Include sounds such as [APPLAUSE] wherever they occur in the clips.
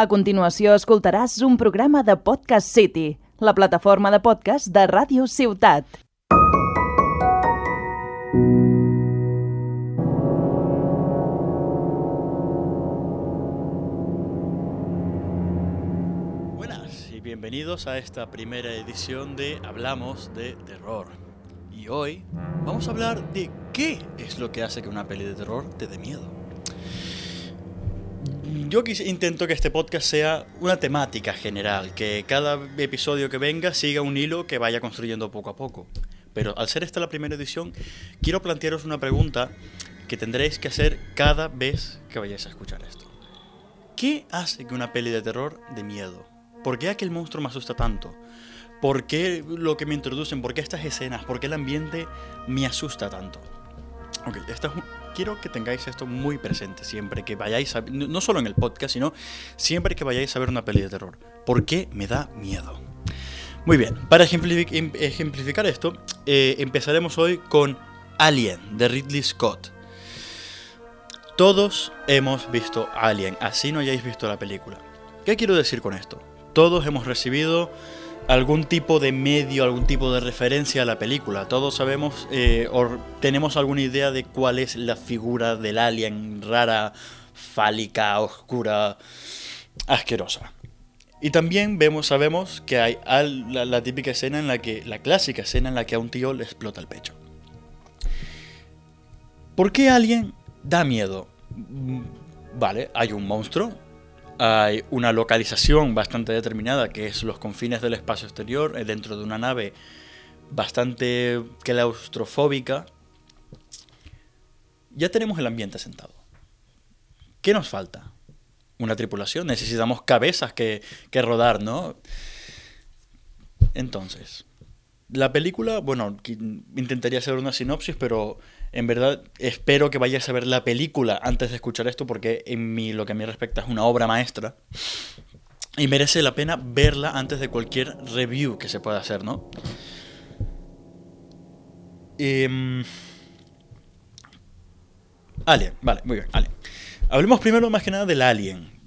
A continuació escoltaràs un programa de Podcast City, la plataforma de podcast de Ràdio Ciutat. Buenas y bienvenidos a esta primera edición de Hablamos de Terror. Y hoy vamos a hablar de qué es lo que hace que una peli de terror te dé miedo. Yo quis- intento que este podcast sea una temática general, que cada episodio que venga siga un hilo que vaya construyendo poco a poco. Pero al ser esta la primera edición, quiero plantearos una pregunta que tendréis que hacer cada vez que vayáis a escuchar esto. ¿Qué hace que una peli de terror de miedo? ¿Por qué aquel monstruo me asusta tanto? ¿Por qué lo que me introducen? ¿Por qué estas escenas? ¿Por qué el ambiente me asusta tanto? Ok, esta es un- quiero que tengáis esto muy presente siempre que vayáis a... No solo en el podcast, sino siempre que vayáis a ver una peli de terror. ¿Por qué me da miedo? Muy bien, para em- ejemplificar esto, eh, empezaremos hoy con Alien, de Ridley Scott. Todos hemos visto Alien, así no hayáis visto la película. ¿Qué quiero decir con esto? Todos hemos recibido algún tipo de medio, algún tipo de referencia a la película. Todos sabemos eh, o tenemos alguna idea de cuál es la figura del alien rara, fálica, oscura, asquerosa. Y también vemos, sabemos que hay la, la típica escena en la que, la clásica escena en la que a un tío le explota el pecho. ¿Por qué Alien da miedo? Mm, Vale, hay un monstruo, hay una localización bastante determinada que es los confines del espacio exterior, eh, dentro de una nave bastante claustrofóbica. Ya tenemos el ambiente sentado. ¿Qué nos falta? Una tripulación, necesitamos cabezas que, que rodar, ¿no? Entonces, la película, bueno, intentaría hacer una sinopsis, pero en verdad espero que vayáis a ver la película antes de escuchar esto, porque en mi, lo que a mí respecta es una obra maestra. Y merece la pena verla antes de cualquier review que se pueda hacer, ¿no? Em, Alien, vale, muy bien, Alien. Hablemos primero más que nada del Alien.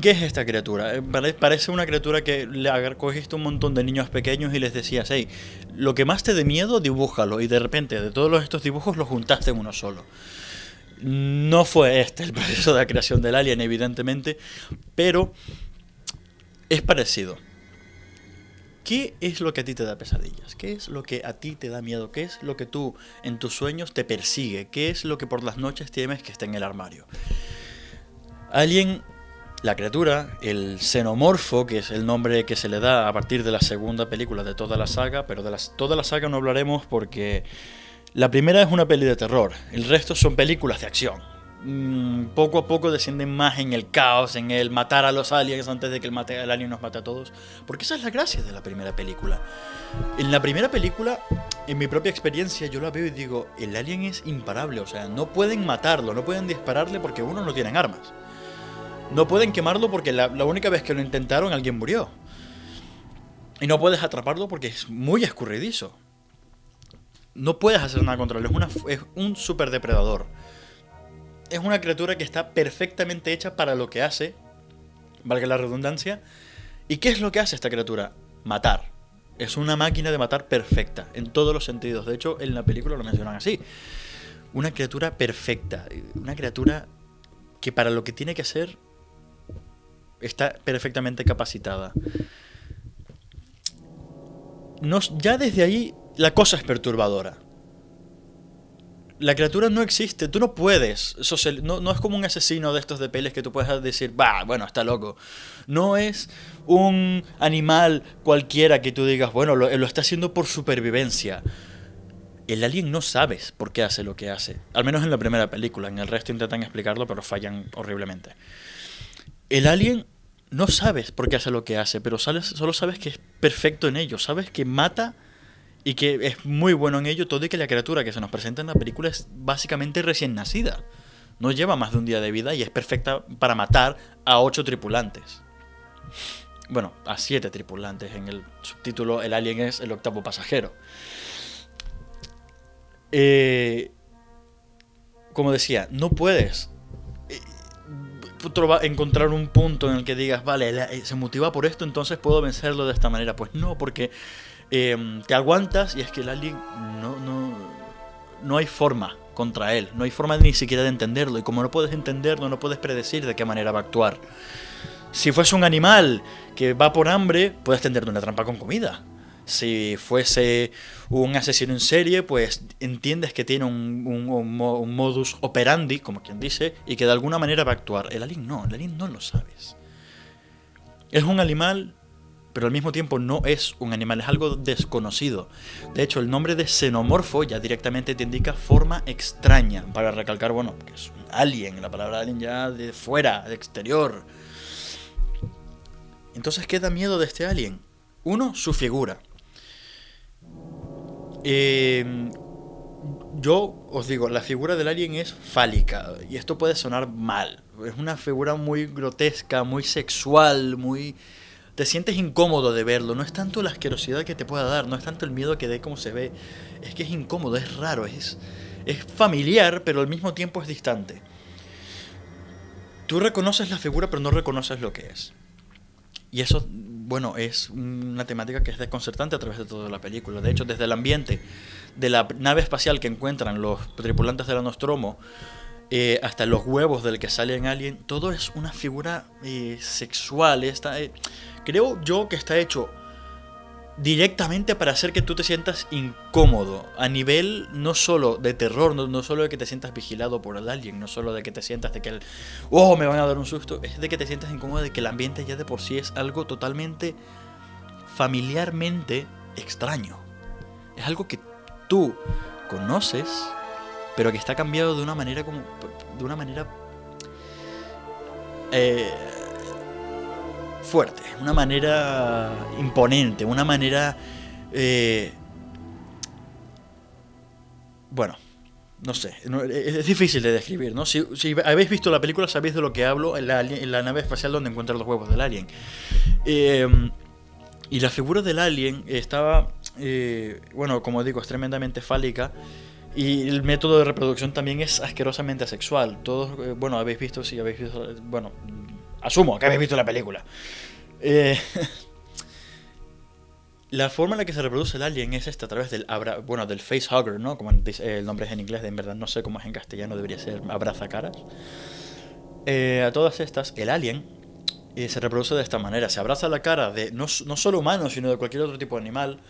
¿Qué es esta criatura? Eh, pare- Parece una criatura que le cogiste un montón de niños pequeños y les decías, hey, lo que más te dé miedo, dibújalo. Y de repente, de todos estos dibujos, los juntaste en uno solo. No fue este el [LAUGHS] proceso de la creación del Alien, evidentemente, pero es parecido. ¿Qué es lo que a ti te da pesadillas? ¿Qué es lo que a ti te da miedo? ¿Qué es lo que tú en tus sueños te persigue? ¿Qué es lo que por las noches temes que esté en el armario? Alien, la criatura, el xenomorfo, que es el nombre que se le da a partir de la segunda película de toda la saga, pero de las, toda la saga no hablaremos porque la primera es una peli de terror, el resto son películas de acción. Mm, poco a poco descienden más en el caos, en el matar a los aliens antes de que el, mate, el alien nos mate a todos, porque esa es la gracia de la primera película. En la primera película, en mi propia experiencia, yo la veo y digo, el alien es imparable, o sea, no pueden matarlo, no pueden dispararle porque uno no tienen armas. No pueden quemarlo porque la, única vez que lo intentaron alguien murió. Y no puedes atraparlo porque es muy escurridizo. No puedes hacer nada contra él, es, es un super depredador. Es una criatura que está perfectamente hecha para lo que hace, valga la redundancia. ¿Y qué es lo que hace esta criatura? Matar. Es una máquina de matar perfecta, en todos los sentidos. De hecho, en la película lo mencionan así. Una criatura perfecta. Una criatura que para lo que tiene que hacer está perfectamente capacitada. Nos, ya desde ahí la cosa es perturbadora. La criatura no existe, tú no puedes. no, es como un asesino de estos de peles que tú puedes decir, bah, bueno, está loco. No es un animal cualquiera que tú digas, bueno, lo, lo está haciendo por supervivencia. El alien no sabes por qué hace lo que hace. Al menos en la primera película. En el resto intentan explicarlo, pero fallan horriblemente. El alien no sabes por qué hace lo que hace, pero solo sabes que es perfecto en ello. Sabes que mata y que es muy bueno en ello, todo y que la criatura que se nos presenta en la película es básicamente recién nacida. No lleva más de un día de vida y es perfecta para matar a ocho tripulantes. Bueno, a siete tripulantes. En el subtítulo El alien es el octavo pasajero. Eh, como decía, no puedes. Eh, encontrar un punto en el que digas, vale, eh, se motiva por esto, entonces puedo vencerlo de esta manera. Pues no, porque em, te aguantas y es que el alien no, no, no hay forma contra él, no hay forma ni siquiera de entenderlo. Y como no puedes entenderlo, no puedes predecir de qué manera va a actuar. Si fuese un animal que va por hambre, puedes tenderte una trampa con comida. Si fuese un asesino en serie, pues entiendes que tiene un, modus operandi, como quien dice, y que de alguna manera va a actuar. El alien no, el alien no lo sabes. Es un animal, pero al mismo tiempo no es un animal, es algo desconocido. De hecho, el nombre de xenomorfo ya directamente te indica forma extraña, para recalcar, bueno, que es un alien, la palabra alien ya de fuera, de exterior. Entonces, ¿qué da miedo de este alien? Uno, su figura. Eh, yo os digo, la figura del alien es fálica. Y esto puede sonar mal. Es una figura muy grotesca, muy sexual, muy... Te sientes incómodo de verlo. No es tanto la asquerosidad que te pueda dar, no es tanto el miedo que dé como se ve. Es que es incómodo, es raro, es, es familiar, pero al mismo tiempo es distante. Tú reconoces la figura, pero no reconoces lo que es. Y eso, bueno, es una temática que es desconcertante a través de toda la película. De hecho, desde el ambiente de la nave espacial que encuentran los tripulantes de la Nostromo, eh, hasta los huevos del que sale en Alien, todo es una figura eh, sexual. Está, eh, creo yo que está hecho directamente para hacer que tú te sientas incómodo a nivel no solo de terror, no, solo de que te sientas vigilado por el alien, no solo de que te sientas de que el, oh, me van a dar un susto, es de que te sientas incómodo de que el ambiente ya de por sí es algo totalmente familiarmente extraño. Es algo que tú conoces, pero que está cambiado de una manera como de una manera eh, fuerte, una manera imponente, una manera... Eh, bueno, no sé, es difícil de describir, ¿no? Si, habéis visto la película sabéis de lo que hablo en la, la nave espacial donde encuentran los huevos del alien. Eh, y la figura del alien estaba, eh, bueno, como digo, es tremendamente fálica. Y el método de reproducción también es asquerosamente asexual. Todos, bueno, habéis visto, si habéis visto, bueno, asumo que habéis visto la película. Eh, [LAUGHS] la forma en la que se reproduce el alien es esta, a través del abra, bueno, del facehugger, ¿no? Como dice, el nombre es en inglés, en verdad no sé cómo es en castellano, debería ser abrazacaras. Eh, a todas estas, el alien eh, se reproduce de esta manera, se abraza la cara de no, no solo humano, sino de cualquier otro tipo de animal,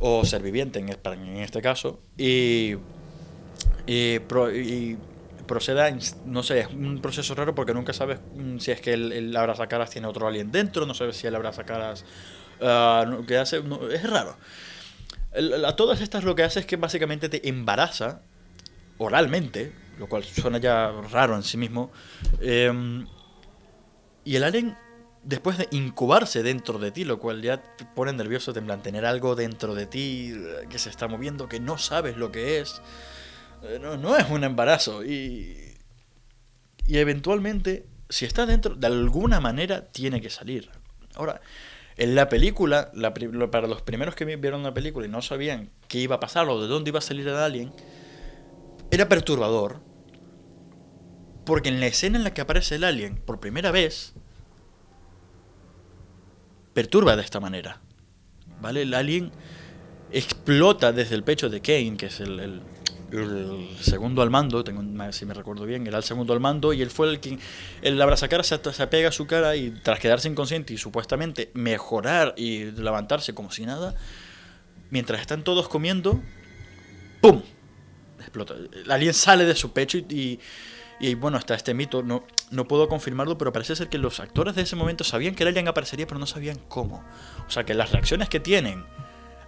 o ser viviente en, este caso, y, y proceda, no sé, es un proceso raro porque nunca sabes mm, si es que el, el abrazacaras tiene otro alien dentro, no sabes si el abrazacaras uh, que hace, es raro. a todas estas lo que hace es que básicamente te embaraza oralmente, lo cual suena ya raro en sí mismo, em, y el alien después de incubarse dentro de ti, lo cual ya te pone nervioso, te tener algo dentro de ti eh, que se está moviendo, que no sabes lo que es. Eh, no, es un embarazo. Y, y eventualmente, si está dentro, de alguna manera tiene que salir. Ahora, en la película, para los primeros que vieron la película y no sabían qué iba a pasar o de dónde iba a salir el alien, era perturbador. Porque en la escena en la que aparece el alien por primera vez, perturba de esta manera. ¿Vale? El alien explota desde el pecho de Kane, que es el segundo al mando, tengo, si me recuerdo bien, era el segundo al mando y él fue el que, el abrazacara se, se apega a su cara y tras quedarse inconsciente y supuestamente mejorar y levantarse como si nada, mientras están todos comiendo, ¡pum! Explota. El alien sale de su pecho y, y, bueno, está este mito, no, no puedo confirmarlo, pero parece ser que los actores de ese momento sabían que el alien aparecería, pero no sabían cómo. O sea, que las reacciones que tienen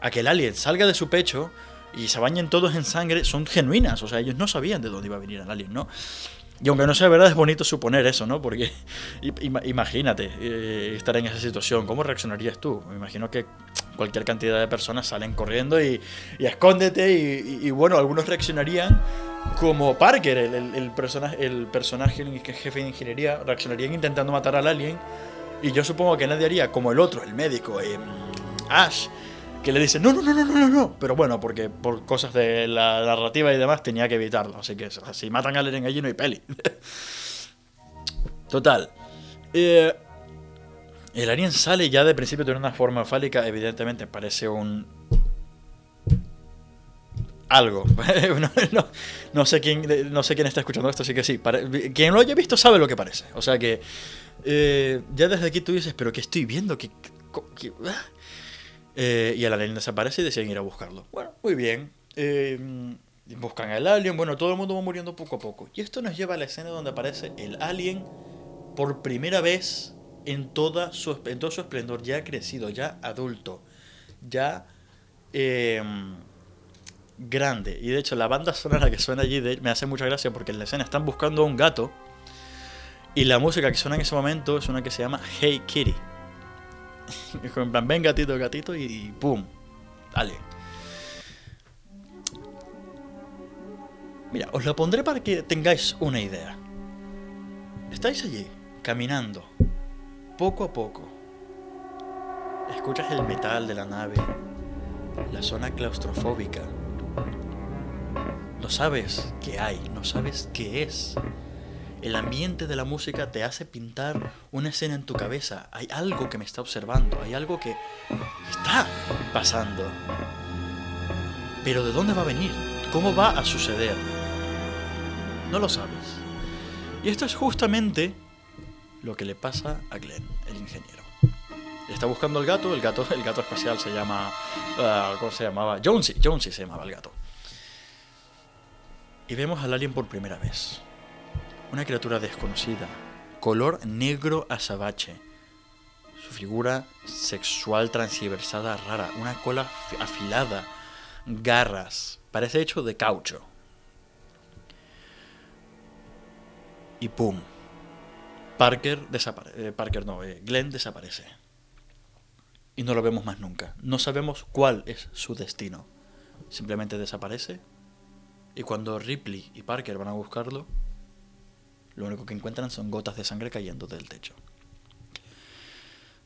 a que el alien salga de su pecho y se bañen todos en sangre son genuinas. O sea, ellos no sabían de dónde iba a venir el alien, ¿no? Y aunque no sea verdad, es bonito suponer eso, ¿no? Porque imagínate eh, estar en esa situación. ¿Cómo reaccionarías tú? Me imagino que cualquier cantidad de personas salen corriendo y, y escóndete. Y, bueno, algunos reaccionarían como Parker, el, el, personaje, el personaje jefe de ingeniería, reaccionarían intentando matar al alien. Y yo supongo que nadie haría como el otro, el médico, eh, Ash que le dice, no, no, no, no, no, no. Pero bueno, porque por cosas de la narrativa y demás tenía que evitarlo. Así que si matan a Eren allí no hay peli. [LAUGHS] Total. Eh, el alien sale ya de principio de una forma fálica, evidentemente parece un... Algo. [LAUGHS] no, sé quién, no sé quién está escuchando esto, así que sí. Quien lo haya visto sabe lo que parece. O sea que eh, ya desde aquí tú dices, pero ¿qué estoy viendo? ¿Qué, qué- qué- ah?". Eh, y el alien desaparece y deciden ir a buscarlo. Bueno, muy bien. Eh, buscan al alien. Bueno, todo el mundo va muriendo poco a poco. Y esto nos lleva a la escena donde aparece el alien por primera vez en, toda su, en todo su esplendor, ya crecido, ya adulto, ya eh, grande. Y de hecho, la banda sonora que suena allí me hace mucha gracia porque en la escena están buscando a un gato. Y la música que suena en ese momento es una que se llama Hey Kitty. [LAUGHS] Y en plan, ven gatito, gatito y, y ¡pum! Dale. Mira, os lo pondré para que tengáis una idea. Estáis allí, caminando, poco a poco. Escuchas el metal de la nave, la zona claustrofóbica. No sabes qué hay, no sabes qué es. El ambiente de la música te hace pintar una escena en tu cabeza. Hay algo que me está observando, hay algo que está pasando. Pero ¿de dónde va a venir? ¿Cómo va a suceder? No lo sabes. Y esto es justamente lo que le pasa a Glenn, el ingeniero. Está buscando el gato, el gato, el gato espacial se llama. ah, ¿Cómo se llamaba? Jonesy, Jonesy se llamaba el gato. Y vemos al alien por primera vez. Una criatura desconocida, color negro azabache. Su figura sexual transversada rara, una cola fi- afilada, garras, parece hecho de caucho. Y pum. Parker desaparece. Parker no, eh, Glenn desaparece. Y no lo vemos más nunca. No sabemos cuál es su destino. Simplemente desaparece. Y cuando Ripley y Parker van a buscarlo, lo único que encuentran son gotas de sangre cayendo del techo.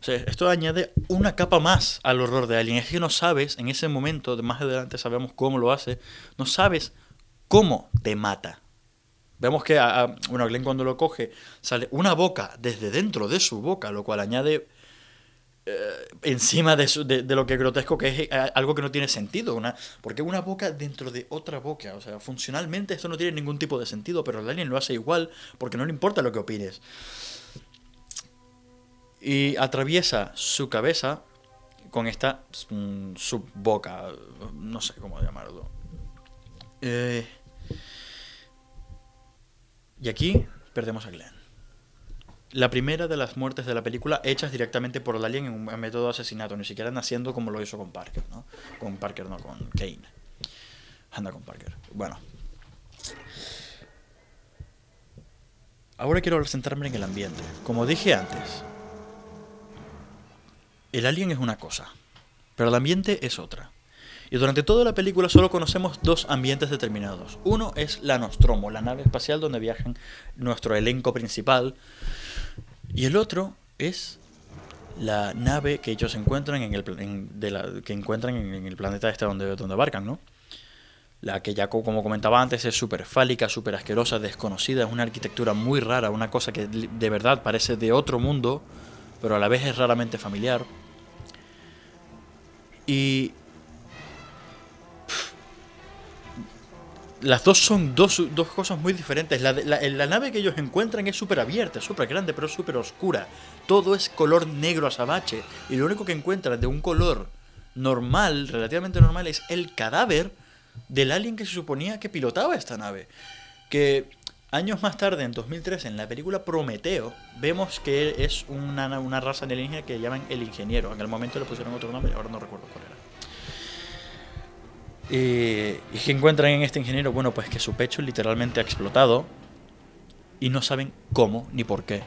O sea, esto añade una capa más al horror de Alien. Es que no sabes, en ese momento, más adelante sabemos cómo lo hace, no sabes cómo te mata. Vemos que, a, a- bueno, Glenn cuando lo coge, sale una boca desde dentro de su boca, lo cual añade encima de, su- de lo que es grotesco, que es eh, algo que no tiene sentido. Una, porque una boca dentro de otra boca. O sea, funcionalmente esto no tiene ningún tipo de sentido, pero el alien lo hace igual porque no le importa lo que opines. Y atraviesa su cabeza con esta mm, subboca. No sé cómo llamarlo. Eh, y aquí perdemos a Glenn. La primera de las muertes de la película hechas directamente por el alien en un método de asesinato, ni siquiera naciendo como lo hizo con Parker, ¿no? Con Parker, no, con Kane. Anda con Parker. Bueno. Ahora quiero centrarme en el ambiente. Como dije antes, el alien es una cosa, pero el ambiente es otra. Y durante toda la película solo conocemos dos ambientes determinados. Uno es la Nostromo, la nave espacial donde viajan nuestro elenco principal. Y el otro es la nave que ellos encuentran en el en- de la, que encuentran en, el planeta este donde, donde abarcan, ¿no? La que ya co- como comentaba antes es súper fálica, súper asquerosa, desconocida, es una arquitectura muy rara, una cosa que de verdad parece de otro mundo, pero a la vez es raramente familiar. Y las dos son dos, dos cosas muy diferentes. La, la- nave que ellos encuentran es súper abierta, súper grande, pero súper oscura. Todo es color negro azabache. Y lo único que encuentran de un color normal, relativamente normal, es el cadáver del alien que se suponía que pilotaba esta nave. Que años más tarde, en 2003, en la película Prometeo, vemos que es una, una raza alienígena que llaman el ingeniero. En el momento le pusieron otro nombre, ahora no recuerdo cuál era. Eh, ¿Y qué encuentran en este ingeniero? Bueno, pues que su pecho literalmente ha explotado y no saben cómo ni por qué.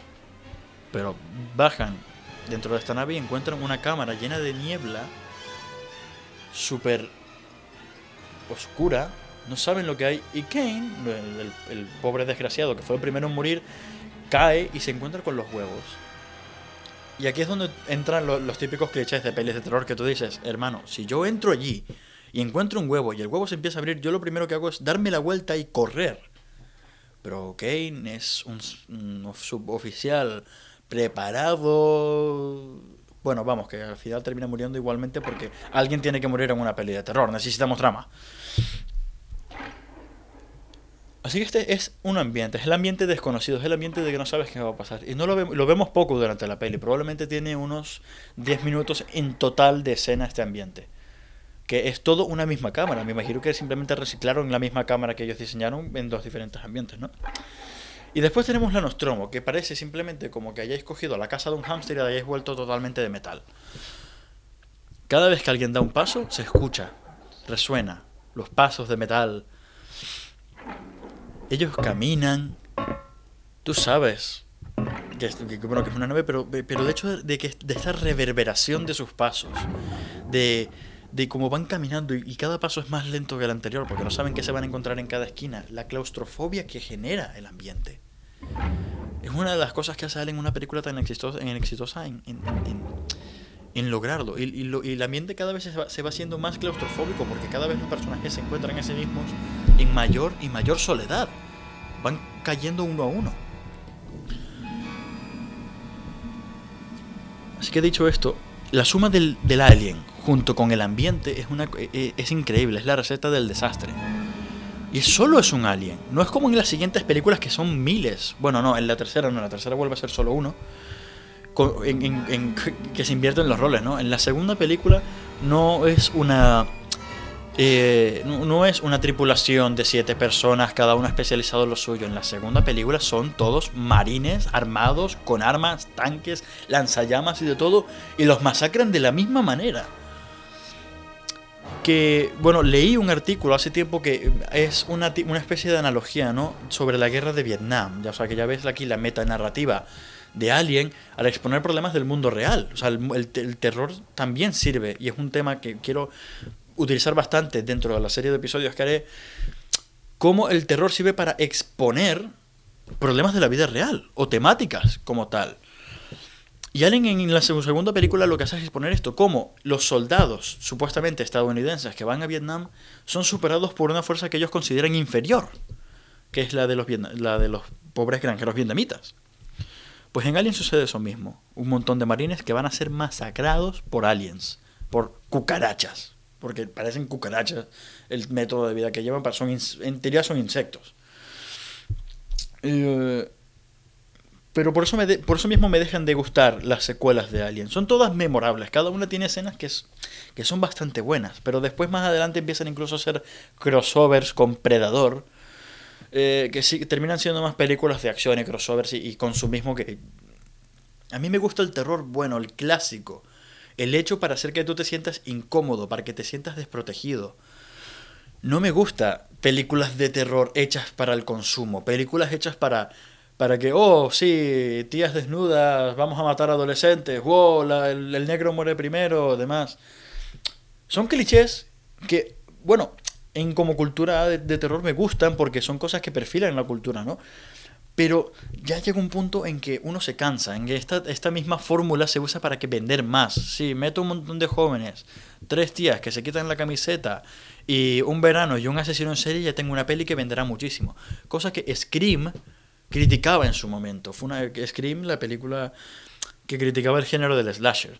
Pero bajan dentro de esta nave y encuentran una cámara llena de niebla, súper oscura, no saben lo que hay. Y Kane, el, pobre desgraciado que fue el primero en morir, cae y se encuentra con los huevos. Y aquí es donde entran lo- los típicos clichés de pelis de terror que tú dices, hermano, si yo entro allí y encuentro un huevo y el huevo se empieza a abrir, yo lo primero que hago es darme la vuelta y correr. pero Kane es un, suboficial preparado. Bueno, vamos, que al final termina muriendo igualmente porque alguien tiene que morir en una peli de terror. Necesitamos trama. Así que este es un ambiente, es el ambiente desconocido, es el ambiente de que no sabes qué va a pasar. Y no lo, vemos, lo vemos poco durante la peli, probablemente tiene unos 10 minutos en total de escena este ambiente. Que es todo una misma cámara, me imagino que simplemente reciclaron la misma cámara que ellos diseñaron en dos diferentes ambientes, ¿no? Y después tenemos la Nostromo, que parece simplemente como que hayáis cogido la casa de un hámster y la hayáis vuelto totalmente de metal. Cada vez que alguien da un paso, se escucha, resuena, los pasos de metal ellos caminan. Tú sabes que, bueno, que es una nave, pero, pero el hecho de, que, de esta reverberación de sus pasos, de, de cómo van caminando y, cada paso es más lento que el anterior, porque no saben qué se van a encontrar en cada esquina, la claustrofobia que genera el ambiente. Es una de las cosas que hace en una película tan exitosa, en, lograrlo. Y, el ambiente cada vez se va, se va haciendo más claustrofóbico, porque cada vez los personajes se encuentran a sí mismos en mayor y mayor soledad van cayendo uno a uno. Así que dicho esto, la suma del, alien junto con el ambiente es, una, e, e, es increíble, es la receta del desastre. Y solo es un alien, no es como en las siguientes películas que son miles. Bueno, no, en la tercera no, en la tercera vuelve a ser solo uno. que se invierten los roles, ¿no? En la segunda película no es una eh, no, es una tripulación de siete personas, cada uno especializado en lo suyo. En la segunda película son todos marines armados con armas, tanques, lanzallamas y de todo, y los masacran de la misma manera. Que, bueno, leí un artículo hace tiempo que es una, una especie de analogía, ¿no? Sobre la guerra de Vietnam. Ya, o sea, que ya ves aquí la meta narrativa de Alien al exponer problemas del mundo real. O sea, el terror también sirve y es un tema que quiero utilizar bastante dentro de la serie de episodios que haré, cómo el terror sirve para exponer problemas de la vida real o temáticas como tal. Y Allen en la segunda película lo que hace es exponer esto, cómo los soldados supuestamente estadounidenses que van a Vietnam son superados por una fuerza que ellos consideran inferior, que es la de los, la de los pobres granjeros vietnamitas. Pues en Alien sucede eso mismo, un montón de marines que van a ser masacrados por aliens, por cucarachas porque parecen cucarachas el método de vida que llevan, son en teoría son insectos. Eh, pero por eso, me por eso mismo me dejan de gustar las secuelas de Alien. Son todas memorables, cada una tiene escenas que, es, que son bastante buenas, pero después más adelante empiezan incluso a ser crossovers con Predador, eh, que sí, terminan siendo más películas de acción y crossovers y, y consumismo que... A mí me gusta el terror bueno, el clásico, el hecho para hacer que tú te sientas incómodo, para que te sientas desprotegido. No me gusta películas de terror hechas para el consumo, películas hechas para para que, oh, sí, tías desnudas, vamos a matar adolescentes, wow, el, negro muere primero, demás. Son clichés que, bueno, en como cultura de, terror me gustan porque son cosas que perfilan la cultura, ¿no? Pero ya llega un punto en que uno se cansa, en que esta, esta misma fórmula se usa para que vender más. Sí, meto un montón de jóvenes, tres tías que se quitan la camiseta y un verano y un asesino en serie, ya tengo una peli que venderá muchísimo. Cosa que Scream criticaba en su momento. Fue una Scream, la película que criticaba el género del slasher.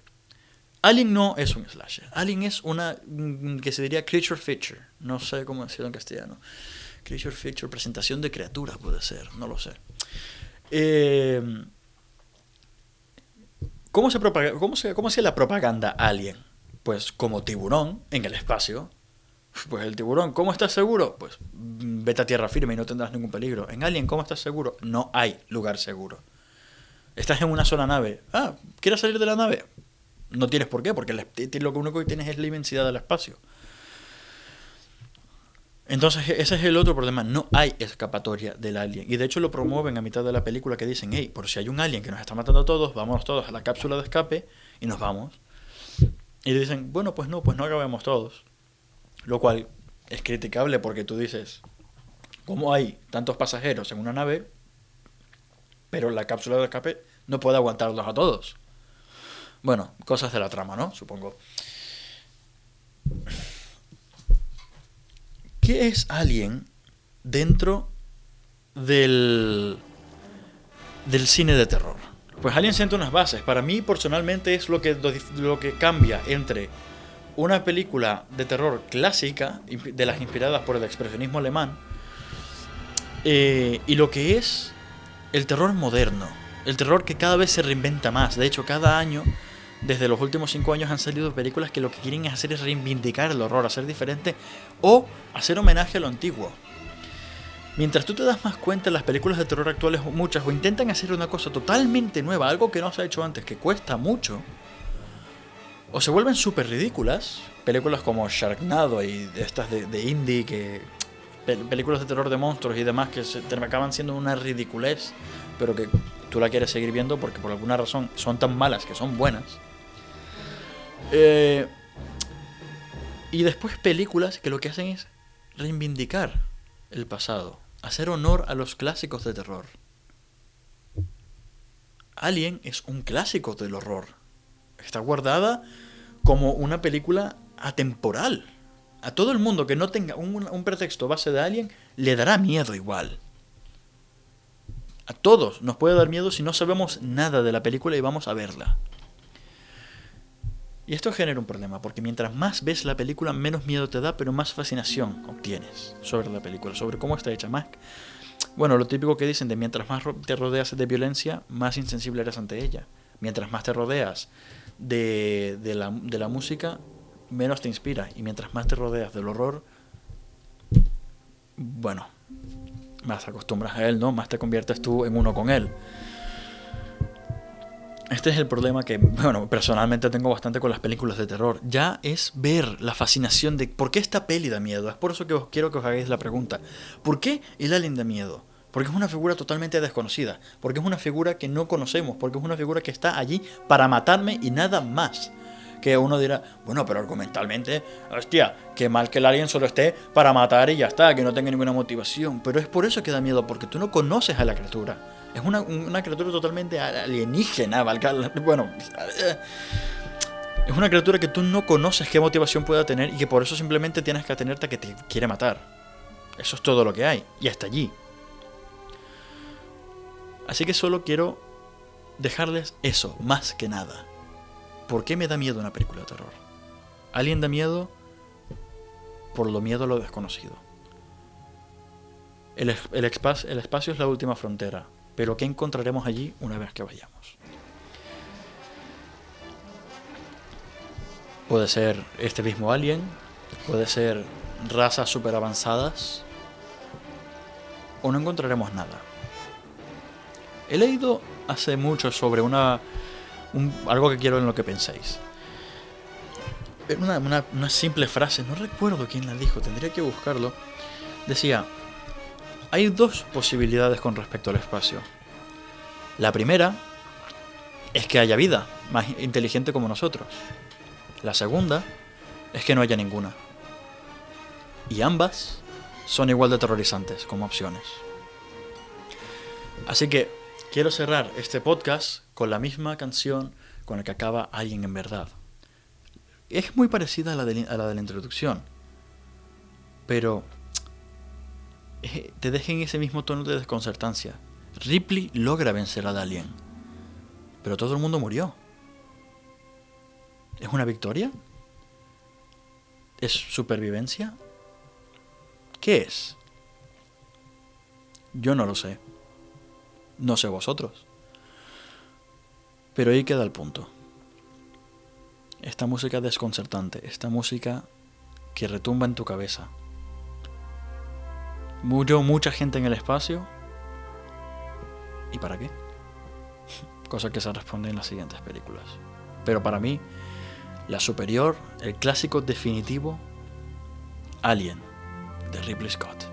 Alien no es un slasher. Alien es una mm, que se diría creature feature. No sé cómo decirlo en castellano. Creature Feature, presentación de criaturas puede ser, no lo sé. Eh, ¿cómo, se propaga, cómo, se, ¿Cómo hacía la propaganda Alien? Pues como tiburón en el espacio. Pues el tiburón, ¿cómo estás seguro? Pues vete a tierra firme y no tendrás ningún peligro. En Alien, ¿cómo estás seguro? No hay lugar seguro. Estás en una sola nave. Ah, ¿quieres salir de la nave? No tienes por qué, porque lo único que tienes es la inmensidad del espacio. Entonces, ese es el otro problema. No hay escapatoria del alien. Y de hecho lo promueven a mitad de la película que dicen, hey, por si hay un alien que nos está matando a todos, vamos todos a la cápsula de escape y nos vamos. Y dicen, bueno, pues no, pues no acabemos todos. Lo cual es criticable porque tú dices, ¿cómo hay tantos pasajeros en una nave? Pero la cápsula de escape no puede aguantarlos a todos. Bueno, cosas de la trama, ¿no? Supongo. ¿Qué es Alien dentro del, del cine de terror. Pues Alien siente unas bases. Para mí, personalmente, es lo que, lo que cambia entre una película de terror clásica, de las inspiradas por el expresionismo alemán, eh, y lo que es el terror moderno. El terror que cada vez se reinventa más. De hecho, cada año, desde los últimos cinco años, han salido películas que lo que quieren hacer es reivindicar el horror, hacer diferente o hacer homenaje a lo antiguo. Mientras tú te das más cuenta, las películas de terror actuales, muchas, o intentan hacer una cosa totalmente nueva, algo que no se ha hecho antes, que cuesta mucho, o se vuelven súper ridículas. Películas como Sharknado y estas de, indie, que películas de terror de monstruos y demás que se, acaban siendo una ridiculez, pero que tú la quieres seguir viendo porque por alguna razón son tan malas que son buenas. Eh, y después películas que lo que hacen es reivindicar el pasado hacer honor a los clásicos de terror. Alien es un clásico del horror. Está guardada como una película atemporal. A todo el mundo que no tenga un, pretexto base de Alien le dará miedo igual. A todos nos puede dar miedo si no sabemos nada de la película y vamos a verla. Y esto genera un problema, porque mientras más ves la película, menos miedo te da, pero más fascinación obtienes sobre la película, sobre cómo está hecha. Más, bueno, lo típico que dicen de mientras más te rodeas de violencia, más insensible eres ante ella. Mientras más te rodeas de, de, la, de la música, menos te inspira. Y mientras más te rodeas del horror, bueno, más acostumbras a él, ¿no? Más te conviertes tú en uno con él. Este es el problema que, bueno, personalmente tengo bastante con las películas de terror. Ya es ver la fascinación de por qué esta peli da miedo. Es por eso que os quiero que os hagáis la pregunta. ¿Por qué el alien da miedo? Porque es una figura totalmente desconocida. Porque es una figura que no conocemos. Porque es una figura que está allí para matarme y nada más. Que uno dirá, bueno, pero argumentalmente, hostia, qué mal que el alien solo esté para matar y ya está, que no tenga ninguna motivación. Pero es por eso que da miedo, porque tú no conoces a la criatura. Es una, criatura totalmente alienígena, Bueno, es una criatura que tú no conoces qué motivación pueda tener y que por eso simplemente tienes que atenerte a que te quiere matar. Eso es todo lo que hay. Y hasta allí. Así que solo quiero dejarles eso, más que nada. ¿Por qué me da miedo una película de terror? Alguien da miedo por lo miedo a lo desconocido. El, el, el espacio es la última frontera. Pero ¿qué encontraremos allí una vez que vayamos? Puede ser este mismo alien, puede ser razas super avanzadas, o no encontraremos nada. He leído hace mucho sobre una algo que quiero en lo que penséis. Una, una simple frase, no recuerdo quién la dijo, tendría que buscarlo. Decía, hay dos posibilidades con respecto al espacio. La primera es que haya vida más inteligente como nosotros. La segunda es que no haya ninguna. Y ambas son igual de aterrorizantes como opciones. Así que quiero cerrar este podcast con la misma canción con la que acaba Alguien en verdad. Es muy parecida a la de, la, de la introducción, pero eh, te dejen ese mismo tono de desconcertancia. Ripley logra vencer a Alien, pero todo el mundo murió. ¿Es una victoria? ¿Es supervivencia? ¿Qué es? Yo no lo sé. No sé vosotros. Pero ahí queda el punto. Esta música desconcertante, esta música que retumba en tu cabeza, Murió mucha gente en el espacio. ¿Y para qué? [LAUGHS] Cosa que se responde en las siguientes películas. Pero para mí, la superior, el clásico definitivo, Alien, de Ripley Scott.